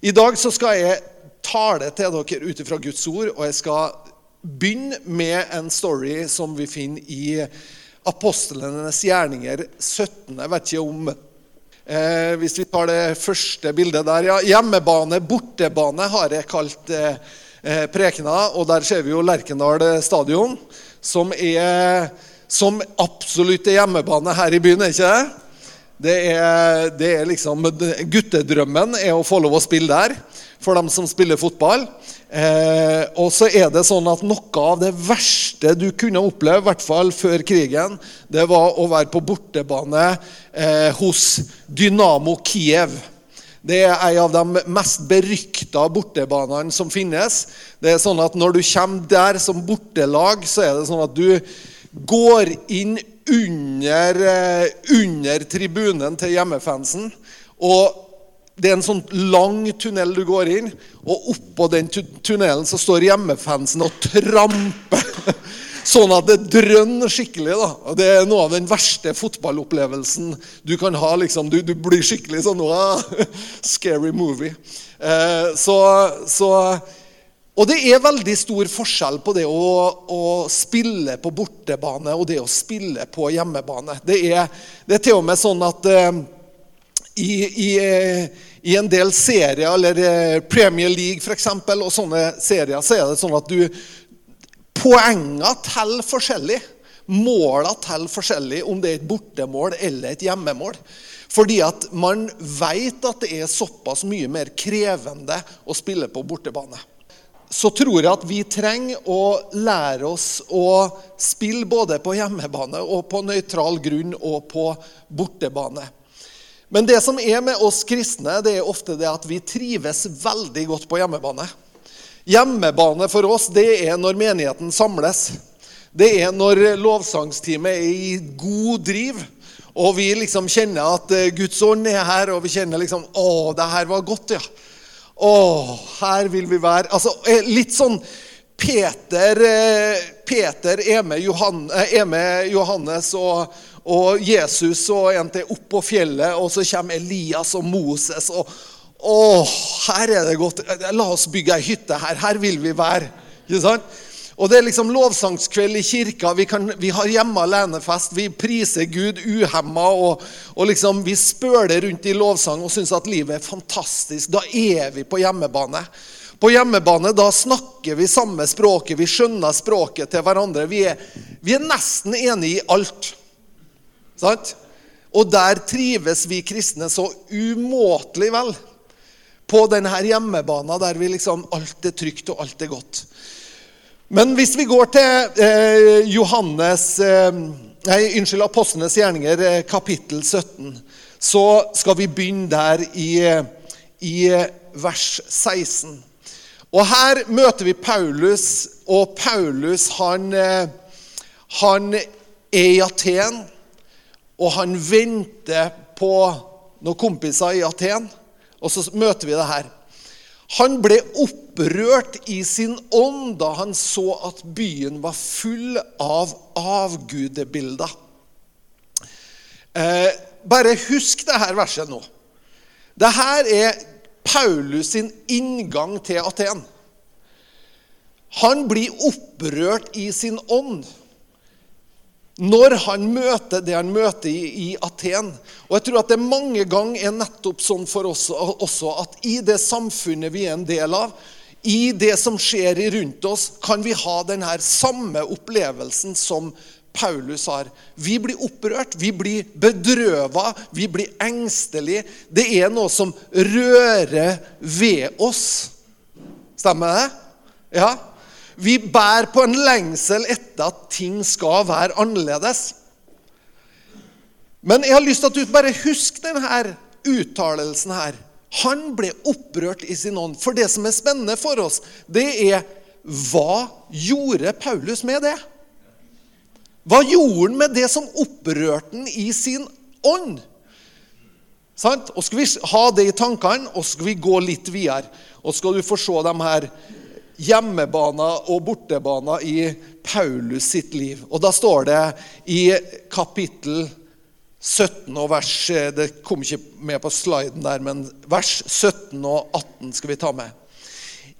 I dag så skal jeg tale til dere ut ifra Guds ord, og jeg skal begynne med en story som vi finner i Apostlenes gjerninger 17. Jeg vet ikke om eh, Hvis vi tar det første bildet der, ja. Hjemmebane, bortebane har jeg kalt eh, eh prekena. Og der ser vi jo Lerkendal stadion, som er som absolutt er hjemmebane her i byen, er ikke det? Det er, det er, liksom Guttedrømmen er å få lov å spille der for dem som spiller fotball. Eh, og så er det sånn at Noe av det verste du kunne oppleve, i hvert fall før krigen, det var å være på bortebane eh, hos Dynamo Kiev. Det er en av de mest berykta bortebanene som finnes. Det er sånn at Når du kommer der som bortelag, så er det sånn at du går inn under, eh, under tribunen til hjemmefansen. Og det er en sånn lang tunnel du går inn, og oppå den tunnelen så står hjemmefansen og tramper. Sånn at det drønner skikkelig. da. Og Det er noe av den verste fotballopplevelsen du kan ha. liksom. Du, du blir skikkelig sånn Scary movie. Eh, så, så og det er veldig stor forskjell på det å, å, spille på bortebane og det å spille på hjemmebane. Det er, det er til og med sånn at eh, i, i, i, en del serier, eller uh, Premier League f.eks., og sånne serier, så er det sånn at du Poengene teller forskjellig. Måla teller forskjellig om det er et bortemål eller et hjemmemål. Fordi at man vet at det er såpass mye mer krevende å spille på bortebane så tror jeg at vi trenger å lære oss å spille både på hjemmebane og på nøytral grunn og på bortebane. Men det som er med oss kristne, det er ofte det at vi trives veldig godt på hjemmebane. Hjemmebane for oss, det er når menigheten samles. Det er når lovsangsteamet er i god driv. Og vi liksom kjenner at eh, Guds ånd er her, og vi kjenner liksom Å, det her var godt, ja. Å, her vil vi være. Altså, eh, litt sånn Peter, eh, Peter er, med Johan, eh, er med Johannes og, og, Jesus og en til opp på fjellet, og så kommer Elias og Moses. og Å, her er det godt. La oss bygge ei hytte her. Her vil vi være. Ikke sant? Og Det er liksom lovsangskveld i kirka. Vi, kan, vi har hjemme alenefest. Vi priser Gud uhemma. Og, og liksom, vi spøler rundt i lovsang og syns at livet er fantastisk. Da er vi på hjemmebane. På hjemmebane da snakker vi samme språket. Vi skjønner språket til hverandre. Vi er, vi er nesten enige i alt. Sant? Og der trives vi kristne så umåtelig vel. På denne hjemmebanen der vi liksom, alt er trygt og alt er godt. Men hvis vi går til eh, Johannes eh, nei, Unnskyld, Apostlenes gjerninger, eh, kapittel 17, så skal vi begynne der i, i vers 16. Og Her møter vi Paulus, og Paulus han, han er i Aten. Og han venter på noen kompiser i Aten, og så møter vi det her. Han ble opprørt i sin ånd da han så at byen var full av avgudebilder. Eh, bare husk dette verset nå. Dette er Paulus sin inngang til Aten. Han blir opprørt i sin ånd når han møter det han møter i, i, Aten. Og jeg tror at det mange ganger er nettopp sånn for oss også at i det samfunnet vi er en del av, i det som skjer rundt oss, kan vi ha denne samme opplevelsen som Paulus har. Vi blir opprørt, vi blir bedrøva, vi blir engstelige. Det er noe som rører ved oss. Stemmer det? Ja. Vi bærer på en lengsel etter at ting skal være annerledes. Men jeg har lyst til at du bare husker denne uttalelsen her. Han ble opprørt i sin ånd. For det som er spennende for oss, det er hva gjorde Paulus med det? Hva gjorde han med det som opprørte han i sin ånd? Sant? Og Skal vi ha det i tankene, og skal vi gå litt videre. Og skal du få se de her hjemmebaner og bortebaner i Paulus sitt liv. Og Da står det i kapittel 17 og vers eh, Det kom ikke med på sliden der, men vers 17 og 18 skal vi ta med.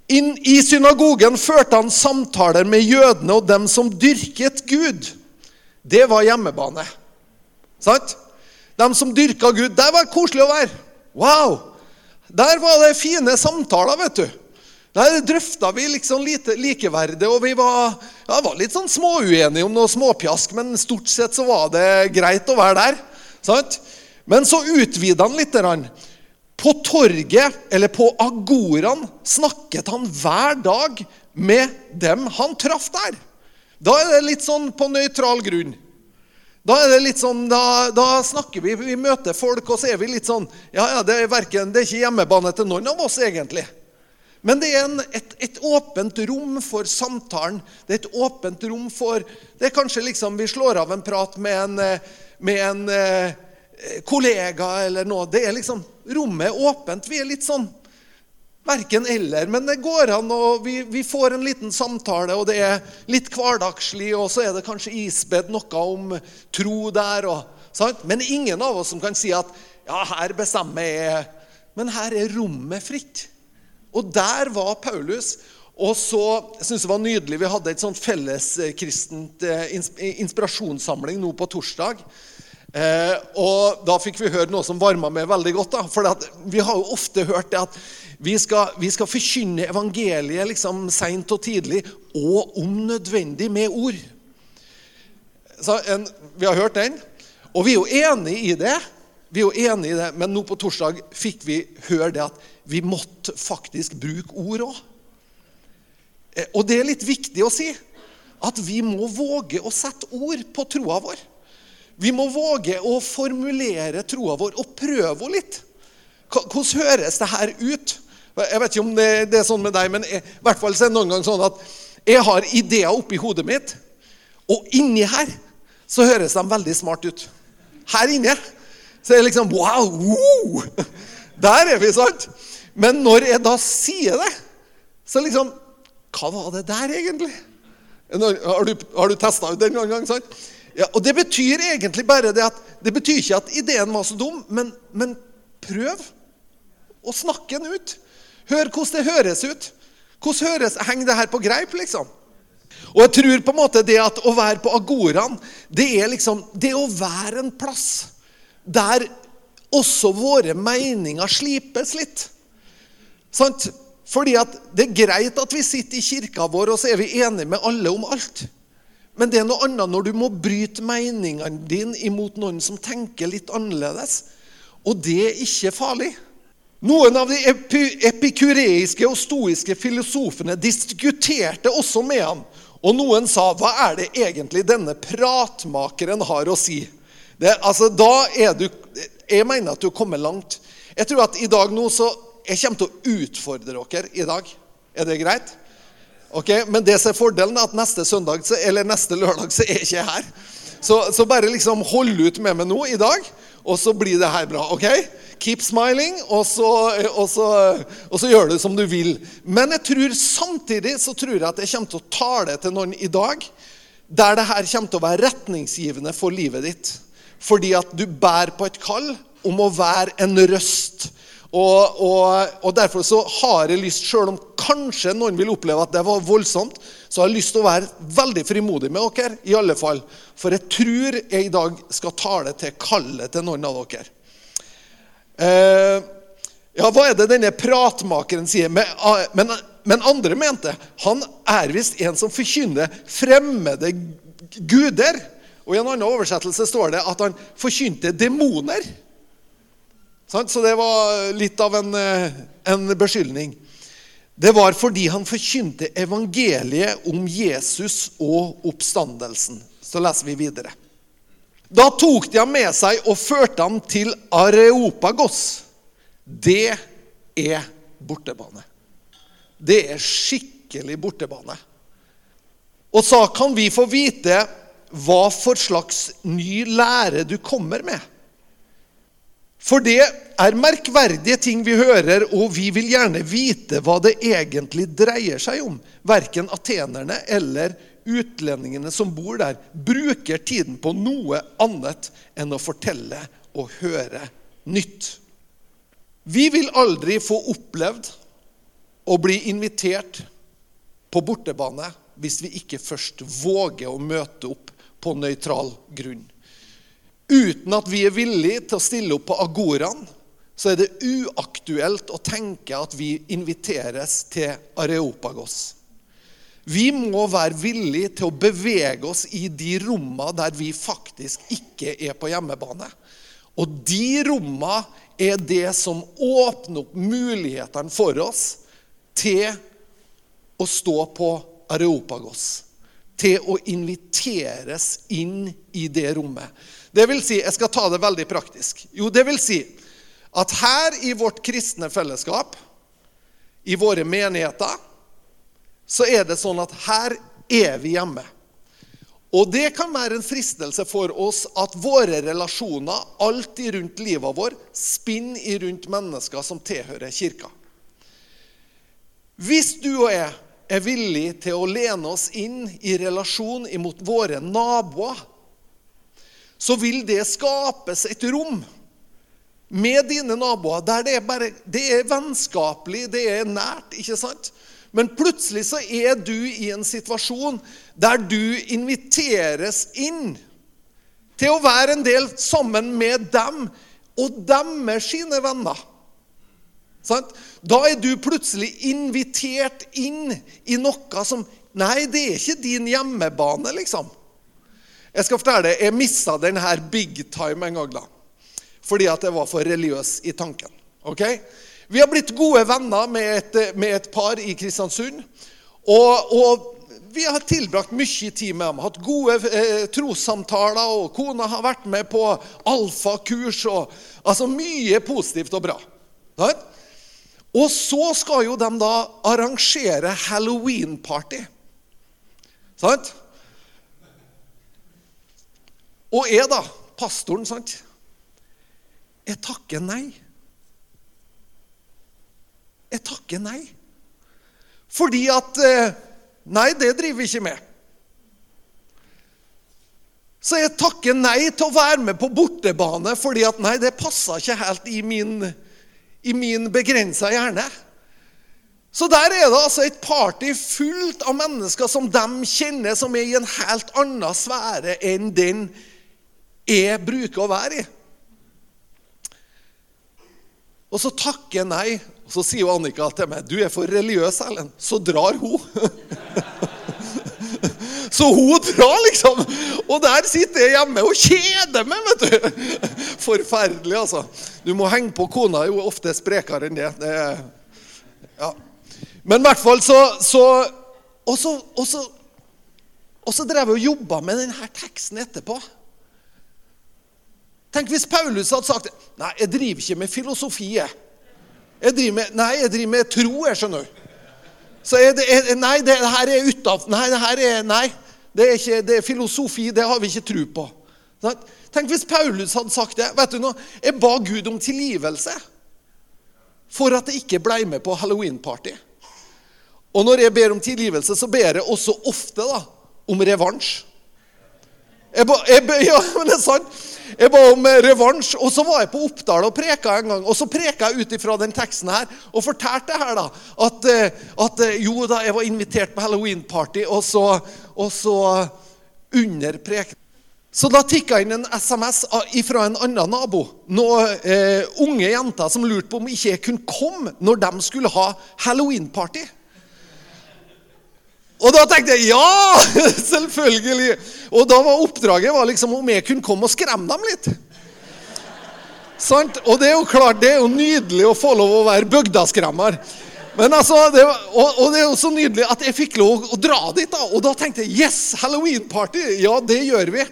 Inn I synagogen førte han samtaler med jødene og dem som dyrket Gud. Det var hjemmebane. Sant? De som dyrka Gud. Der var det koselig å være. Wow! Der var det fine samtaler, vet du. Der drøfta vi liksom lite likeverdet, og vi var, ja, var litt sånn småuenige om noe småpjask, men stort sett så var det greit å være der. Sant? Men så utvida han litt. På torget, eller på agoraen, snakket han hver dag med dem han traff der. Da er det litt sånn på nøytral grunn. Da er det litt sånn, da, da, snakker vi, vi møter folk, og så er vi litt sånn Ja, ja, det er, verken, det er ikke hjemmebane til noen av oss, egentlig. Men det er en, et, et, åpent rom for samtalen. Det er et åpent rom for Det er kanskje liksom vi slår av en prat med en, med en eh, kollega eller noe. Det er liksom Rommet er åpent. Vi er litt sånn Verken eller, men det går an, og vi, vi, får en liten samtale, og det er litt hverdagslig, og så er det kanskje isbedd noe om tro der. Og, sant? Men ingen av oss som kan si at ja, her bestemmer jeg Men her er rommet fritt. Og der var Paulus. Og så syns jeg det var nydelig. Vi hadde et sånt felleskristent eh, inspirasjonssamling nå på torsdag. Eh, og da fikk vi høre noe som varma meg veldig godt. da, For vi har jo ofte hørt det at vi skal, vi skal forkynne evangeliet liksom seint og tidlig, og om nødvendig med ord. En, vi har hørt den, og vi er jo enig i det. Vi er jo enig i det, Men nå på torsdag fikk vi høre det at vi måtte faktisk bruke ord òg. Eh, og det er litt viktig å si. At vi må våge å sette ord på troa vår. Vi må våge å formulere troa vår og prøve henne litt. Hvordan høres det her ut? Jeg vet ikke om det, er sånn med deg, men jeg, i hvert fall så er det noen gang sånn at jeg har ideer oppi hodet mitt, og inni her så høres de veldig smart ut. Her inne så er det liksom Wow! Woo! Der er vi, sant? Men når jeg da sier det, så liksom Hva var det der, egentlig? Har du, har du testa ut den noen gang? sant? Ja, og Det betyr egentlig bare det at det betyr ikke at ideen var så dum, men, men prøv å snakke den ut. Hør hvordan det høres ut. Hvordan høres, Henger det her på greip, liksom? Og jeg tror på en måte det at å være på agoraen, det er liksom det å være en plass der også våre meninger slipes litt. Sant? Fordi Det er greit at vi sitter i kirka vår og så er vi enige med alle om alt. Men det er noe annet når du må bryte meningene dine imot noen som tenker litt annerledes. Og det er ikke farlig. Noen av de epikureiske og stoiske filosofene diskuterte også med ham. Og noen sa, 'Hva er det egentlig denne pratmakeren har å si?' Det, altså, da er du, Jeg mener at du kommer langt. Jeg tror at i dag nå så, Jeg kommer til å utfordre dere i dag. Er det greit? Ok, Men det som er fordelen, er at neste søndag, eller neste lørdag så er jeg ikke her. Så, så bare liksom hold ut med meg nå i dag, og så blir det her bra. ok? Keep smiling, og så, og, så, og så, gjør du som du vil. Men jeg tror samtidig så tror jeg at jeg kommer til å tale til noen i dag der det her kommer til å være retningsgivende for livet ditt. Fordi at du bærer på et kall om å være en røst. Og, og, og derfor så har jeg lyst, sjøl om kanskje noen vil oppleve at det var voldsomt, så har jeg lyst til å være veldig frimodig med dere. i alle fall. For jeg tror jeg i dag skal tale til kallet til noen av dere. Eh, ja, hva er det denne pratmakeren sier? Men, ah, men, andre mente han er visst en som forkynner fremmede guder. Og I en annen oversettelse står det at han forkynte demoner. Så det var litt av en, eh, en beskyldning. Det var fordi han forkynte evangeliet om Jesus og oppstandelsen. Så leser vi videre. Da tok de ham med seg og førte ham til Areopagos. Det er bortebane. Det er skikkelig bortebane. Og sa, kan vi få vite hva for slags ny lære du kommer med? For det er merkverdige ting vi hører, og vi vil gjerne vite hva det egentlig dreier seg om. Verken atenerne eller utlendingene som bor der, bruker tiden på noe annet enn å fortelle og høre nytt. Vi vil aldri få opplevd å bli invitert på bortebane hvis vi ikke først våger å møte opp på nøytral grunn. Uten at vi er villige til å stille opp på agoraen, så er det uaktuelt å tenke at vi inviteres til Areopagos. Vi må være villige til å bevege oss i de rommene der vi faktisk ikke er på hjemmebane. Og de rommene er det som åpner opp mulighetene for oss til å stå på Areopagos. Til å inviteres inn i det rommet. Det vil si, Jeg skal ta det veldig praktisk. Jo, det vil si at her i vårt kristne fellesskap, i våre menigheter, så er det sånn at her er vi hjemme. Og det kan være en fristelse for oss at våre relasjoner alltid rundt livet vår spinner rundt mennesker som tilhører kirka. Hvis du og jeg er villige til å lene oss inn i relasjon imot våre naboer, så vil det skapes et rom med dine naboer der det er, bare, det er vennskapelig, det er nært. ikke sant? Men plutselig så er du i en situasjon der du inviteres inn til å være en del sammen med dem og deres sine venner. Sant? Da er du plutselig invitert inn i noe som Nei, det er ikke din hjemmebane, liksom. Jeg skal fortelle jeg mista den her big time en gang. da. Fordi at jeg var for religiøs i tanken. ok? Vi har blitt gode venner med et, med et par i Kristiansund. Og, og, vi har tilbrakt mye tid med dem. Hatt gode eh, trossamtaler. Og kona har vært med på alfakurs. og Altså mye positivt og bra. Der. Og så skal jo de da arrangere halloween-party. Sant? Og jeg, da, pastoren, sant, jeg takker nei. Jeg takker nei. Fordi at eh, Nei, det driver vi ikke med. Så jeg takker nei til å være med på bortebane fordi at nei, det passer ikke helt i min i min begrensa hjerne. Så der er det altså et party fullt av mennesker som de kjenner, som er i en helt annen sfære enn den jeg bruker å være i. Og så takker jeg nei, og så sier Annika til meg 'Du er for religiøs, Ellen.' Så drar hun. Så hun drar, liksom. Og der sitter jeg hjemme og kjeder meg, vet du. Forferdelig, altså. Du må henge på kona, Hun er ofte sprekere enn det. det ja. Men i hvert fall så, så Og så, og så, og så drev jeg og jobba med denne teksten etterpå. Tenk hvis Paulus hadde sagt Nei, jeg driver ikke med filosofi. Jeg. Jeg driver med, nei, jeg driver med tro, jeg, skjønner du. Så er det, er, nei, det, her er utav Nei, det her er Nei. Det er, ikke, det er filosofi. Det har vi ikke tro på. Tenk hvis Paulus hadde sagt det. Vet du noe? Jeg ba Gud om tilgivelse for at jeg ikke ble med på halloween-party. Og når jeg ber om tilgivelse, så ber jeg også ofte da, om revansj. Jeg ba, jeg, ja, men det er sant. Jeg ba om eh, revansj, og så var jeg på Oppdal og preka en gang. Og så preka jeg ut ifra den teksten her og fortalte her da, at, eh, at eh, jo da, jeg var invitert på halloween-party, og så, og så under preken så da tikka inn en SMS fra en annen nabo. Noen eh, unge jenter som lurte på om ikke jeg kunne komme når de skulle ha halloween-party. Og da tenkte jeg ja! Selvfølgelig! Og da var oppdraget var liksom om jeg kunne komme og skremme dem litt. Sant? Og det er jo klart, det er jo nydelig å få lov å være bygdaskremmer. Men altså, det, og, og, det er jo så nydelig at jeg fikk lov å dra dit. da, Og da tenkte jeg yes, halloween-party! Ja, det gjør vi.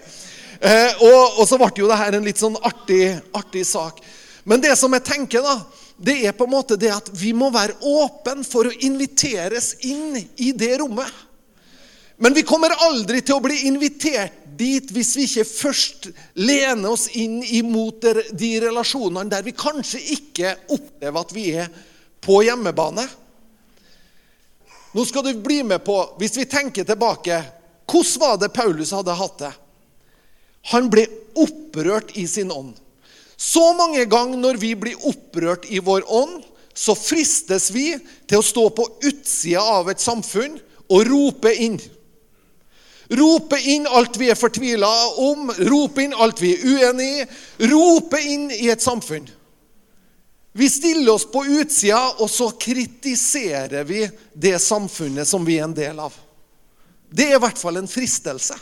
Eh, og, og, så ble jo det her en litt sånn artig, artig sak. Men det som jeg tenker, da, det er på en måte det at vi må være åpen for å inviteres inn i det rommet. Men vi kommer aldri til å bli invitert dit hvis vi ikke først lener oss inn imot de relasjonene der vi kanskje ikke opplever at vi er på hjemmebane. Nå skal du bli med på, Hvis vi tenker tilbake Hvordan var det Paulus hadde hatt det? Han ble opprørt i sin ånd. Så mange ganger når vi blir opprørt i vår ånd, så fristes vi til å stå på utsida av et samfunn og rope inn. Rope inn alt vi er fortvila om, rope inn alt vi er uenig i. Rope inn i et samfunn. Vi stiller oss på utsida, og så kritiserer vi det samfunnet som vi er en del av. Det er i hvert fall en fristelse.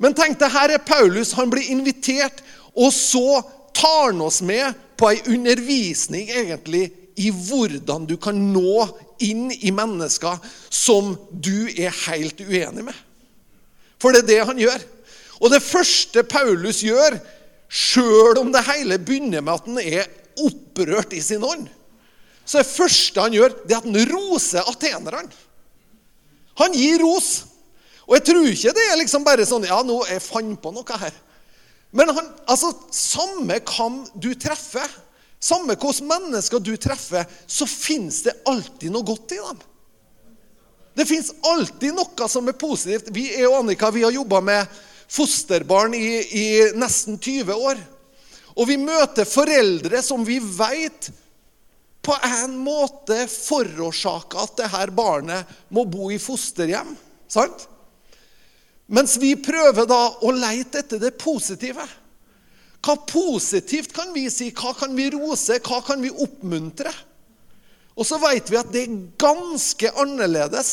Men tenk deg, her er Paulus. Han blir invitert, og så tar han oss med på ei undervisning egentlig i hvordan du kan nå inn i mennesker som du er helt uenig med. For det er det han gjør. Og det første Paulus gjør, sjøl om det hele begynner med at han er opprørt i sin ånd, så det første han gjør, det er at han roser atenerne. Han gir ros. Og jeg tror ikke det er liksom bare sånn Ja, nå jeg fant på noe her. Men han, altså, samme hvem du treffer, samme hvilke mennesker du treffer, så fins det alltid noe godt i dem. Det fins alltid noe som er positivt. Vi jeg og Annika vi har jobba med fosterbarn i, i, nesten 20 år. Og vi møter foreldre som vi veit på en måte forårsaker at dette barnet må bo i fosterhjem. Sant? Mens vi prøver da å leite etter det positive. Hva positivt kan vi si? Hva kan vi rose? Hva kan vi oppmuntre? Og så vet vi at det er ganske annerledes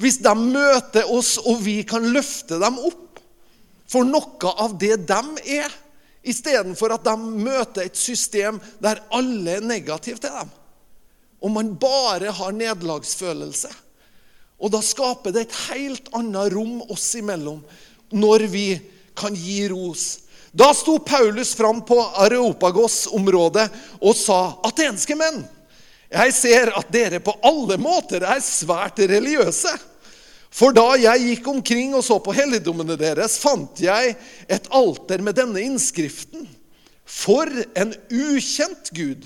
hvis de møter oss, og vi kan løfte dem opp for noe av det de er, istedenfor at de møter et system der alle er negative til dem. Og man bare har nederlagsfølelse. Og da skaper det et helt annet rom oss imellom når vi kan gi ros. Da sto Paulus fram på Areopagos-området og sa, 'Atenske menn', jeg ser at dere på alle måter er svært religiøse. For da jeg gikk omkring og så på helligdommene deres, fant jeg et alter med denne innskriften. For en ukjent Gud.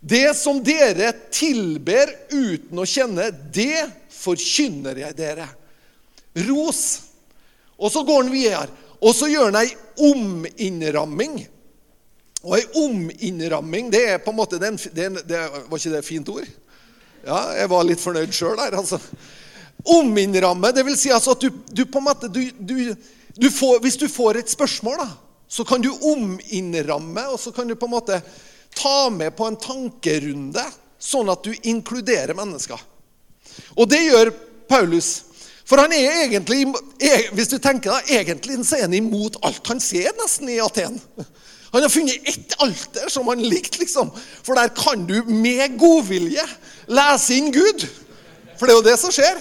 Det som dere tilber uten å kjenne, det forkynner jeg dere. Ros. Og så går han videre. Og så gjør han ei ominnramming og ei ominnramming, det er på en måte den, den, det, Var ikke det et fint ord? Ja, jeg var litt fornøyd sjøl der, altså. Ominnramme, det vil si altså at du, du på en måte du, du, får, Hvis du får et spørsmål, da, så kan du ominnramme, og så kan du på en måte ta med på en tankerunde, sånn at du inkluderer mennesker. Og det gjør Paulus. For han er egentlig, hvis du tenker da, egentlig så er han imot alt han ser nesten i Aten. Han har funnet ett alter som han likte, liksom. For der kan du med godvilje lese inn Gud. For det er jo det som skjer.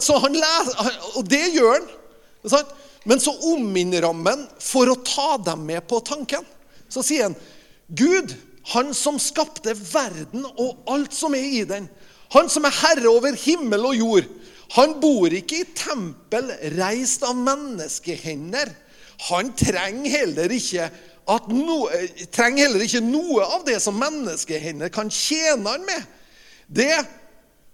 Så han leser, og det gjør han. Men så omminner han for å ta dem med på tanken. Så sier han Gud, han som skapte verden og alt som er i den, han som er herre over himmel og jord, han bor ikke i tempel reist av menneskehender. Han trenger heller ikke no, eh, trenger heller ikke noe av det som menneskehender kan tjene han med. Det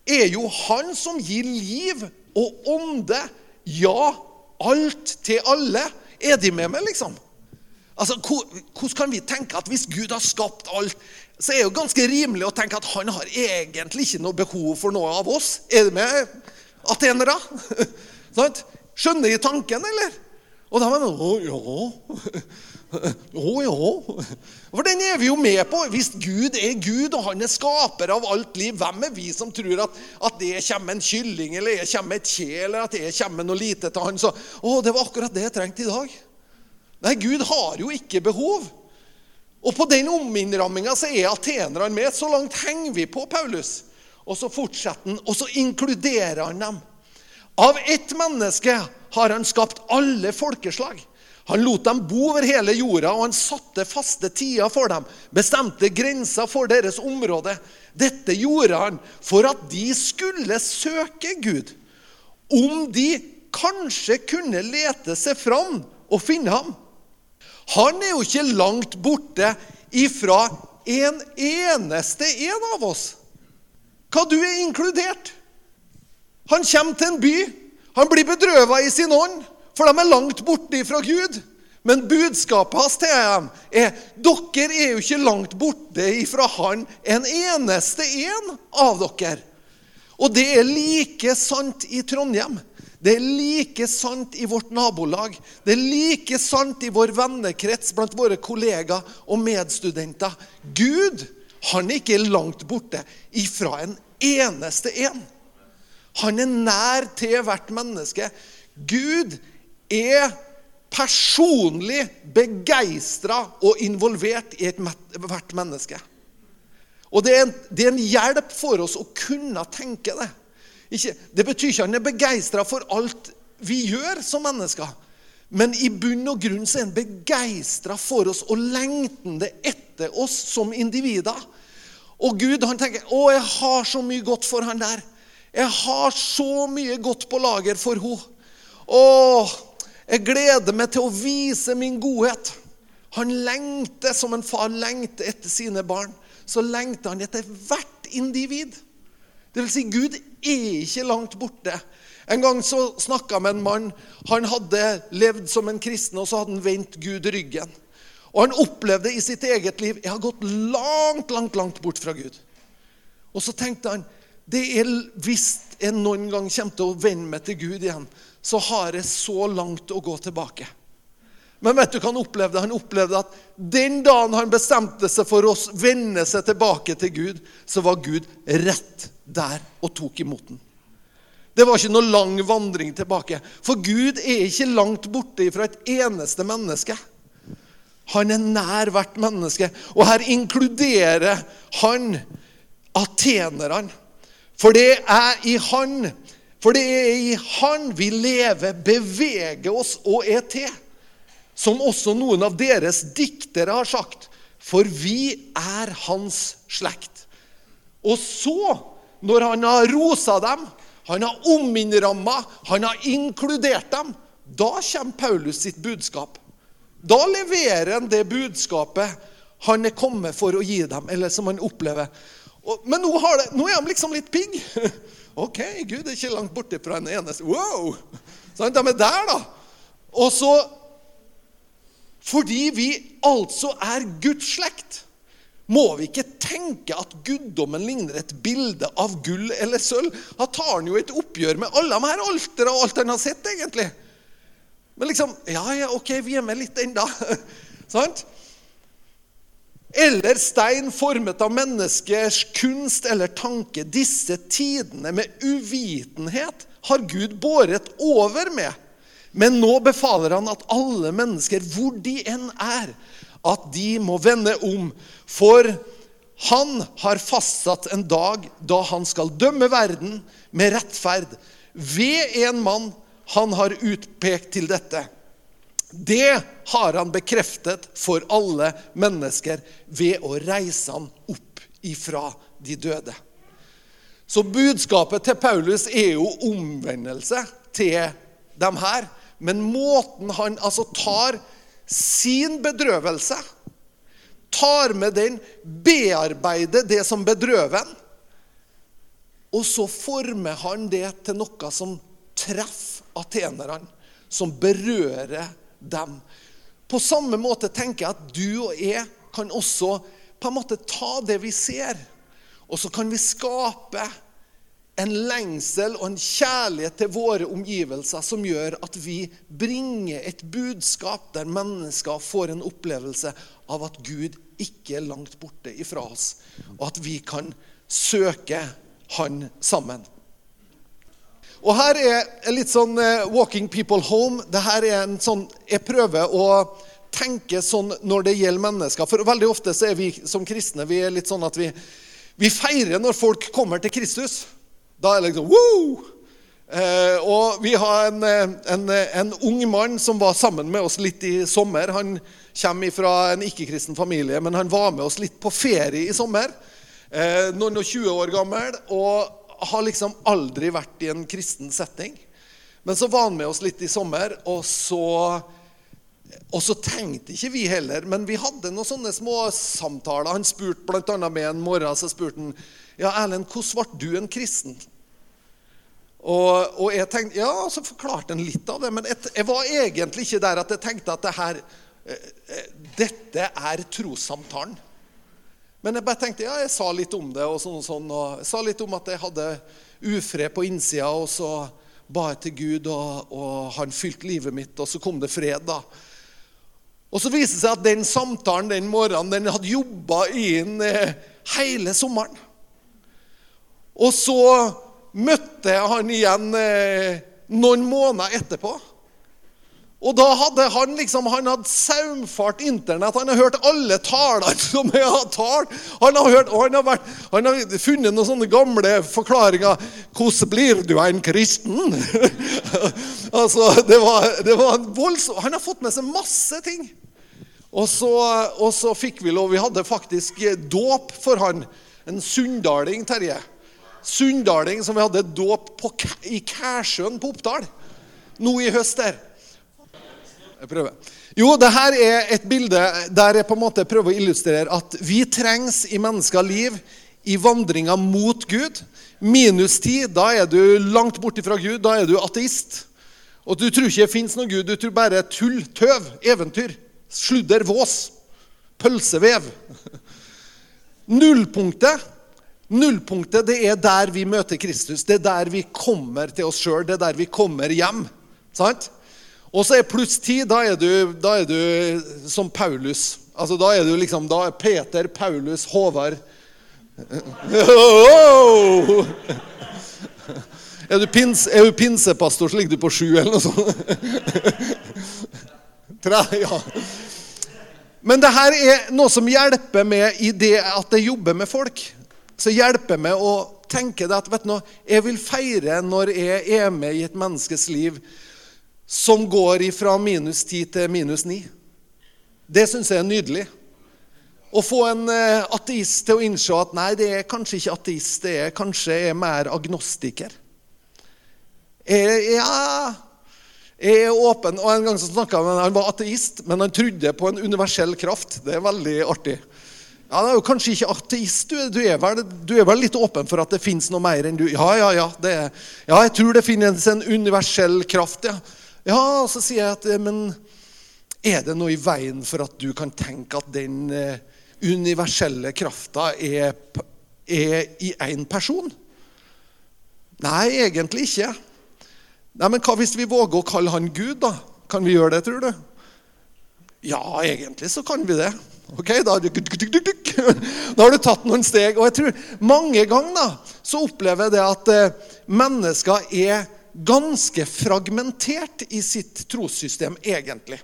er jo han som gir liv og ånde. Ja, alt til alle. Er de med meg, liksom? Altså, Hvordan kan vi tenke at hvis Gud har skapt alt, så er det jo ganske rimelig å tenke at han har egentlig ikke noe behov for noe av oss? Er det med, atenere? Skjønner de tanken, eller? Og da mener de å ja å ja. For den er vi jo med på. Hvis Gud er Gud, og han er skaper av alt liv, hvem er vi som tror at, at det kommer en kylling, eller det kommer et kje, eller at det kommer noe lite til han, så Å, det var akkurat det jeg trengte i dag. Nei, Gud har jo ikke behov. Og på den ominnramminga så er atenerne med. Så langt henger vi på Paulus. Og så fortsetter han, og så inkluderer han dem. Av ett menneske har han skapt alle folkeslag. Han lot dem bo over hele jorda, og han satte faste tider for dem, bestemte grenser for deres område. Dette gjorde han for at de skulle søke Gud. Om de kanskje kunne lete seg fram og finne ham. Han er jo ikke langt borte ifra en eneste en av oss. Hva du er inkludert. Han kommer til en by. Han blir bedrøva i sin ånd, for de er langt borte fra Gud. Men budskapet hans til dem er dere er jo ikke langt borte ifra Han en eneste en av dere. Og det er like sant i Trondheim. Det er like sant i vårt nabolag. Det er like sant i vår vennekrets blant våre kollegaer og medstudenter. Gud han er ikke langt borte ifra en eneste en. Han er nær til hvert menneske. Gud er personlig begeistra og involvert i hvert menneske. Og det er, en, det er, en, hjelp for oss å kunne tenke det. Ikke, det betyr ikke at han er begeistra for alt vi gjør som mennesker. Men i bunn og grunn så er han begeistra for oss og lengtende etter oss som individer. Og Gud han tenker 'Å, jeg har så mye godt for han der'. Jeg har så mye godt på lager for henne. Å, jeg gleder meg til å vise min godhet. Han lengter som en far lengter etter sine barn. Så lengter han etter hvert individ. Det vil si, Gud er ikke langt borte. En gang så snakka jeg med en mann. Han hadde levd som en kristen, og så hadde han vendt Gud ryggen. Og han opplevde i sitt eget liv jeg har gått langt, langt, langt bort fra Gud. Og så tenkte han det er, hvis jeg noen gang kommer til å vende meg til Gud igjen, så har jeg så langt å gå tilbake. Men vet du hva han opplevde? Han opplevde at den dagen han bestemte seg for å vende seg tilbake til Gud, så var Gud rett der og tok imot den. Det var ikke noe lang vandring tilbake. For Gud er ikke langt borte fra et eneste menneske. Han er nær hvert menneske. Og her inkluderer han atenerne. For det er i han For det er i han vi lever, beveger oss og er til. Som også noen av deres diktere har sagt. For vi er hans slekt. Og så, når han har rosa dem, han har ominnramma, han har inkludert dem, da kommer Paulus sitt budskap. Da leverer han det budskapet han er kommet for å gi dem, eller som han opplever. Men nå, det, nå er de liksom litt pigg. OK, Gud er ikke langt borte fra en eneste Wow! Sånn, de er der, da. Og så Fordi vi altså er Guds slekt, må vi ikke tenke at guddommen ligner et bilde av gull eller sølv. Da tar han jo et oppgjør med alle de her alterne og alt han har sett, egentlig. Men liksom Ja, ja, OK, vi er med litt ennå. Sant? Eller stein formet av menneskers kunst eller tanke. Disse tidene med uvitenhet har Gud båret over med. Men nå befaler han at alle mennesker, hvor de enn er, at de må vende om. For han har fastsatt en dag da han skal dømme verden med rettferd ved en mann han har utpekt til dette. Det har han bekreftet for alle mennesker ved å reise han opp ifra de døde. Så budskapet til Paulus er jo omvendelse til dem her. Men måten han altså tar sin bedrøvelse, tar med den, bearbeider det som bedrøver han, og så former han det til noe som treffer atenerne, som berører dem. På samme måte tenker jeg at du og jeg kan også på en måte ta det vi ser, og så kan vi skape en lengsel og en kjærlighet til våre omgivelser som gjør at vi bringer et budskap der mennesker får en opplevelse av at Gud ikke er langt borte ifra oss, og at vi kan søke Han sammen. Og her er litt sånn uh, 'Walking people home'. Det her er en sånn, Jeg prøver å tenke sånn når det gjelder mennesker. For veldig ofte så er vi som kristne vi er litt sånn at vi, vi feirer når folk kommer til Kristus. Da er det liksom Woo! Eh, og vi har en, eh, en, en, ung mann som var sammen med oss litt i sommer. Han kommer fra en ikke-kristen familie, men han var med oss litt på ferie i sommer. Eh, noen og 20 år gammel. og har liksom aldri vært i en kristen setting. Men så var han med oss litt i sommer, og så, og så tenkte ikke vi heller. Men vi hadde noen sånne små samtaler. Han spurte bl.a. med en morgen så spurte han, ja, Erlend, hvordan ble du en kristen? Og, og jeg tenkte, ja, så forklarte han litt av det, men jeg, jeg var egentlig ikke der at jeg tenkte at det her, eh, eh, dette er trossamtalen. Men jeg bare tenkte, ja, jeg sa litt om det, og sånn og sånn, og jeg sa litt om at jeg hadde ufred på innsida, og så ba jeg til Gud, og, og han fylte livet mitt, og så kom det fred, da. Og så viste det seg at den samtalen den morgenen den hadde jobba inn eh, hele sommeren. Og så møtte jeg han igjen eh, noen måneder etterpå. Og da hadde han liksom, han hadde saumfart Internett. Han har hørt alle talene som jeg har talt. Han har, hørt, han har, vært, han har funnet noen sånne gamle forklaringer. 'Hvordan blir du en kristen?' altså, det var, det var voldsomt. Han har fått med seg masse ting. Og så, og så fikk vi lov Vi hadde faktisk dåp for han. En sunndaling, Terje sunndaling som vi hadde dåp på, i Kærsjøen på Oppdal nå i høst der. Jeg prøver. Jo, det her er et bilde der jeg på en måte prøver å illustrere at vi trengs i mennesker liv i vandringa mot Gud. Minus ti, da er du langt borte fra Gud. Da er du ateist. Og du tror ikke det fins noe Gud. Du tror bare tull, tøv, eventyr, sludder, vås, pølsevev. Nullpunktet Nullpunktet det er der vi møter Kristus. Det er der vi kommer til oss sjøl. Det er der vi kommer hjem. Sant? Og så er pluss ti. Da da er du som Paulus. Altså, da er du liksom da er Peter, Paulus, Håvard! Er du, pins, er du pinsepastor, så ligger du på sju, eller noe sånt. Tre, ja. Men det her er noe som hjelper med i det at jeg jobber med folk så hjelper meg å tenke det at vet du, jeg vil feire når jeg er med i et menneskes liv som går fra minus 10 til minus 9. Det syns jeg er nydelig. Å få en eh, ateist til å innse at nei, det er kanskje ikke ateist, det er kanskje jeg er mer agnostiker. Jeg, ja, jeg er åpen. Og En gang så snakka han han var ateist, men han trodde på en universell kraft. Det er veldig artig. Ja, Det er jo kanskje ikke ateist. Du, du, er vel, du, er vel, litt åpen for at det fins noe mer enn du Ja, ja, ja. Er, ja, jeg tror det finnes en universell kraft. Ja, ja og så sier jeg at eh, Men er det noe i veien for at du kan tenke at den uh, universelle krafta er, er i én person? Nei, egentlig ikke. Nei, Men hva hvis vi våger å kalle han Gud, da? Kan vi gjøre det, tror du? Ja, egentlig så kan vi det. Ok, da, da, har du tatt noen steg. Og jeg tror mange ganger da, så opplever jeg det at eh, mennesker er ganske fragmentert i sitt trossystem, egentlig.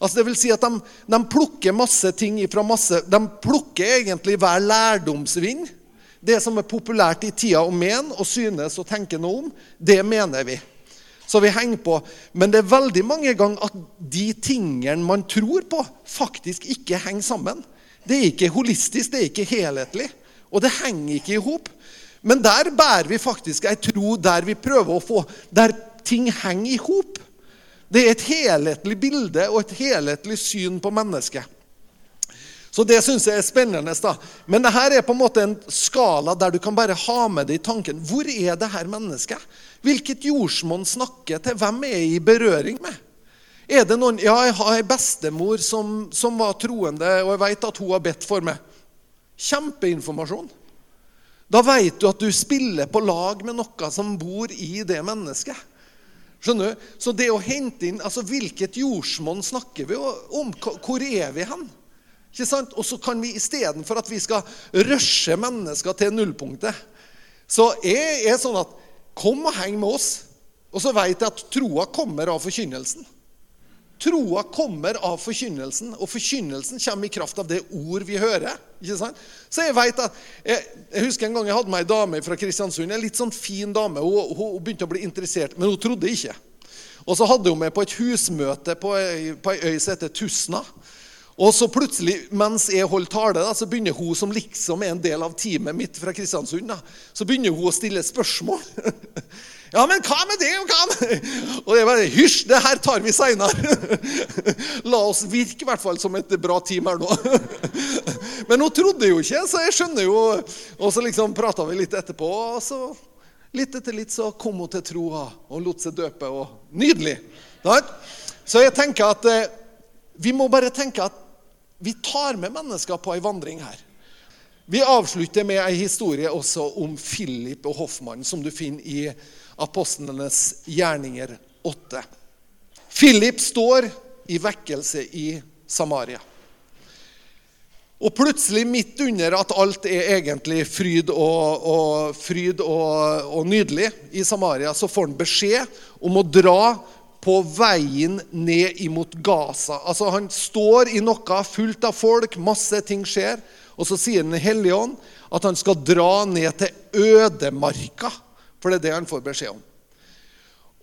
Altså det vil si at de, de plukker masse ting fra masse De plukker egentlig hver lærdomsvind. Det som er populært i tida og men og synes og tenker noe om, det mener vi så vi henger på. Men det er veldig mange ganger at de tingene man tror på, faktisk ikke henger sammen. Det er ikke holistisk, det er ikke helhetlig. Og det henger ikke i hop. Men der bærer vi faktisk ei tro der vi prøver å få Der ting henger i hop. Det er et helhetlig bilde og et helhetlig syn på mennesket. Så det syns jeg er spennende. da. Men det her er på en måte en skala der du kan bare ha med deg i tanken. Hvor er det her mennesket? Hvilket jordsmonn snakker til? Hvem er jeg i berøring med? Er det noen, Ja, jeg har ei bestemor som, som, var troende, og jeg vet at hun har bedt for meg. Kjempeinformasjon. Da vet du at du spiller på lag med noe som bor i det mennesket. Skjønner du? Så det å hente inn altså Hvilket jordsmonn snakker vi om? Hvor er vi hen? Ikke sant? Og så kan vi istedenfor at vi skal rushe mennesker til nullpunktet, så er det sånn at Kom og heng med oss. Og så vet jeg at troa kommer av forkynnelsen. Troa kommer av forkynnelsen, og forkynnelsen kommer i kraft av det ord vi hører. ikke sant? Så Jeg vet at, jeg, jeg husker en gang jeg hadde med ei dame fra Kristiansund. En litt sånn fin dame. Hun, hun, hun, begynte å bli interessert, men hun trodde ikke. Og så hadde hun meg på et husmøte på ei, på ei øy som heter Tusna. Og så plutselig, mens jeg holder tale, da, så begynner hun som liksom er en del av teamet mitt fra Kristiansund, da, så begynner hun å stille spørsmål. Ja, men hva med det, og hva med? Og det er bare Hysj, det her tar vi seinere. La oss virke i hvert fall som et bra team her nå. Men hun trodde jo ikke, så jeg skjønner jo Og så liksom prata vi litt etterpå, og så Litt etter litt så kom hun til troa og lot seg døpe. og Nydelig! Så jeg tenker at eh, vi må bare tenke at vi tar med mennesker på ei vandring her. Vi avslutter med ei historie også om Philip og Hoffmann, som du finner i Apostlenes gjerninger 8. Philip står i vekkelse i Samaria. Og plutselig, midt under at alt er egentlig fryd og, og, fryd og, og nydelig i Samaria, så får han beskjed om å dra på veien ned imot Gaza. Altså Han står i noe fullt av folk, masse ting skjer. Og så sier Den hellige ånd at han skal dra ned til ødemarka. For det er det han får beskjed om.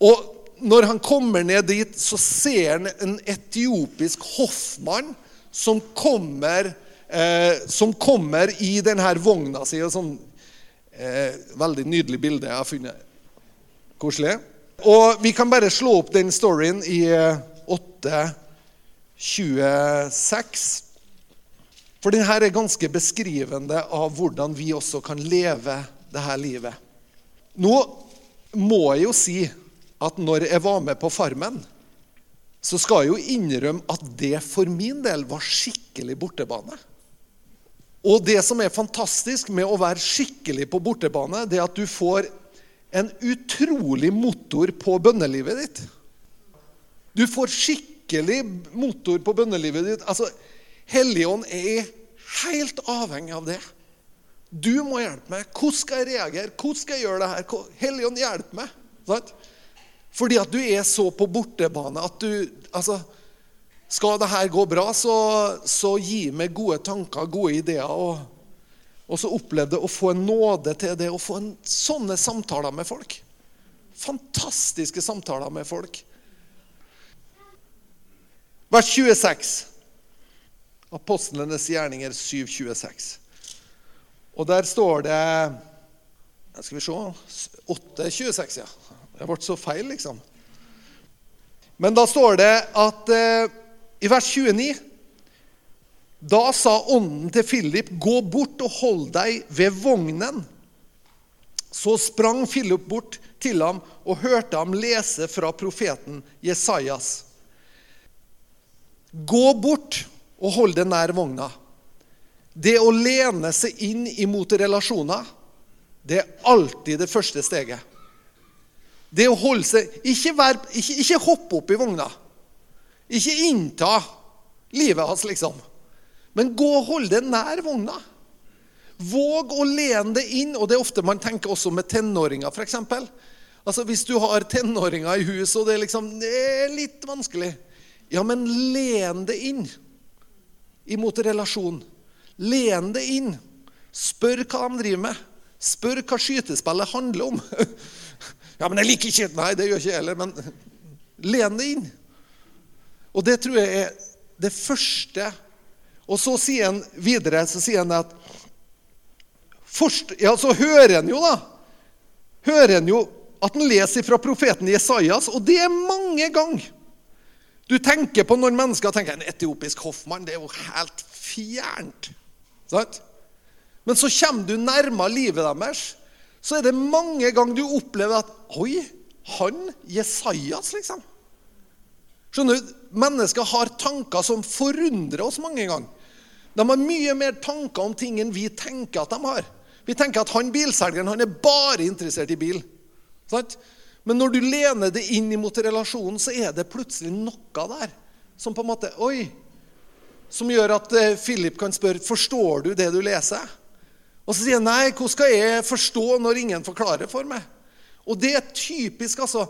Og når han kommer ned dit, så ser han en etiopisk hoffmann som kommer eh, som kommer i denne vogna si. og sånn eh, Veldig nydelig bilde jeg har funnet. Koselig. Og vi kan bare slå opp den storyen i 8.26. Eh, For denne er ganske beskrivende av hvordan vi også kan leve dette livet. Nå må jeg jo si at når jeg var med på Farmen, så skal jeg jo innrømme at det for min del var skikkelig bortebane. Og det som er fantastisk med å være skikkelig på bortebane, det er at du får en utrolig motor på bønnelivet ditt. Du får skikkelig motor på bønnelivet ditt. Altså, Helligånd er helt avhengig av det. Du må hjelpe meg. Hvordan skal jeg reagere? Hvordan skal jeg gjøre det her? Helligånd, hjelp meg. Sant? Fordi at du er så på bortebane at du altså, skal det her gå bra, så, så gi meg gode tanker, gode ideer. Og, og så opplevde å få en nåde til det, å få en, sånne samtaler med folk. Fantastiske samtaler med folk. Vers 26. Apostlenes gjerninger 7,26. Og der står det Skal vi se 8,26, ja. Det ble så feil, liksom. Men da står det at eh, i vers 29 Da sa ånden til Philip, 'Gå bort og hold deg ved vognen.' Så sprang Philip bort til ham og hørte ham lese fra profeten Jesajas. Gå bort og hold deg nær vogna. Det å lene seg inn imot relasjoner, det er alltid det første steget. Det å holde seg Ikke, vær, ikke, ikke hoppe opp i vogna. Ikke innta livet hans, liksom. Men gå og hold deg nær vogna. Våg å lene det inn. Og det er ofte man tenker også med tenåringer, f.eks. Altså, hvis du har tenåringer i huset, og det er, liksom, det er litt vanskelig Ja, men len det inn imot relasjon. Len det inn. Spør hva de driver med. Spør hva skytespillet handler om. ja, men jeg liker ikke Nei, det gjør ikke jeg heller. Men len det inn. Og det tror jeg er det første. Og så sier han videre så sier han at forst, Ja, så hører han jo, da. Hører han jo at han leser fra profeten Jesajas, og det er mange ganger. Du tenker på noen mennesker tenker en etiopisk hoffmann. Det er jo helt fjernt. Sant? Men så kommer du nærmere livet deres, så er det mange ganger du opplever at Oi, han Jesajas, liksom. Skjønner du? Mennesker har tanker som forundrer oss mange ganger. De har mye mer tanker om ting enn vi tenker at de har. Vi tenker at han bilselgeren han er bare interessert i bil. Sant? Men når du lener det inn mot relasjonen, så er det plutselig noe der som på en måte Oi! Som gjør at eh, Philip kan spørre forstår du det du leser. Og så sier han nei, hvordan skal jeg forstå når ingen forklarer for meg? Og det er typisk, altså.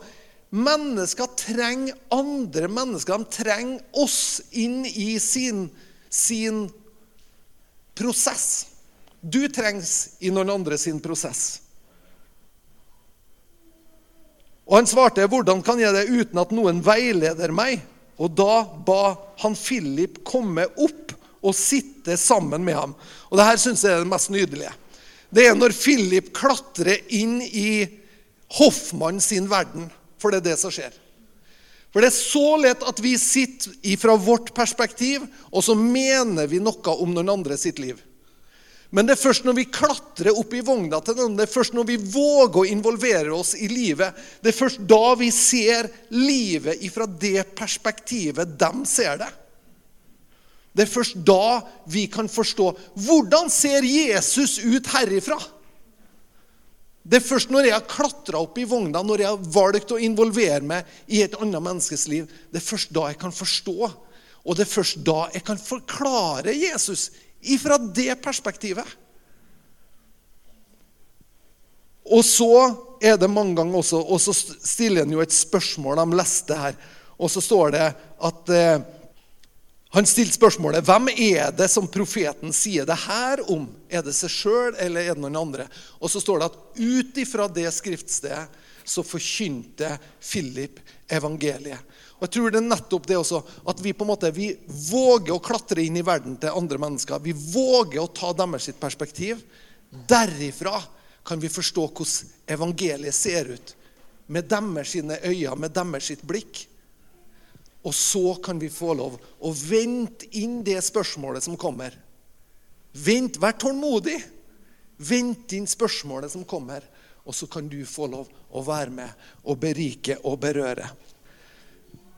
Mennesker trenger andre mennesker. De trenger oss inn i sin, sin prosess. Du trengs i noen andre sin prosess. Og Han svarte, 'Hvordan kan jeg det uten at noen veileder meg?' Og da ba han Philip komme opp og sitte sammen med ham. Og det her syns jeg er det mest nydelige. Det er når Philip klatrer inn i Hoffmann sin verden. For det er det som skjer. For det er så lett at vi sitter fra vårt perspektiv, og så mener vi noe om noen andre sitt liv. Men det er først når vi klatrer opp i vogna til noen, det er først når vi våger å involvere oss i livet, det er først da vi ser livet ifra det perspektivet de ser det. Det er først da vi kan forstå hvordan ser Jesus ut herifra. Det er først når jeg har klatra opp i vogna, når jeg har valgt å involvere meg i et annet menneskes liv, det er først da jeg kan forstå. Og det er først da jeg kan forklare Jesus ifra det perspektivet. Og så er det mange ganger også Og så stiller en jo et spørsmål. De leste her. Og så står det at eh, han stilte spørsmålet hvem er det som profeten sier det her om. Er det seg sjøl, eller er det noen andre? Og så står det at ut ifra det skriftstedet så forkynte Philip evangeliet. Og jeg tror det er nettopp det også, at vi på en måte, vi våger å klatre inn i verden til andre mennesker. Vi våger å ta deres perspektiv. Derifra kan vi forstå hvordan evangeliet ser ut. Med deres sine øyne, med deres sitt blikk. Og så kan vi få lov å vente inn det spørsmålet som kommer. Vent, Vær tålmodig. Vent inn spørsmålet som kommer. Og så kan du få lov å være med og berike og berøre.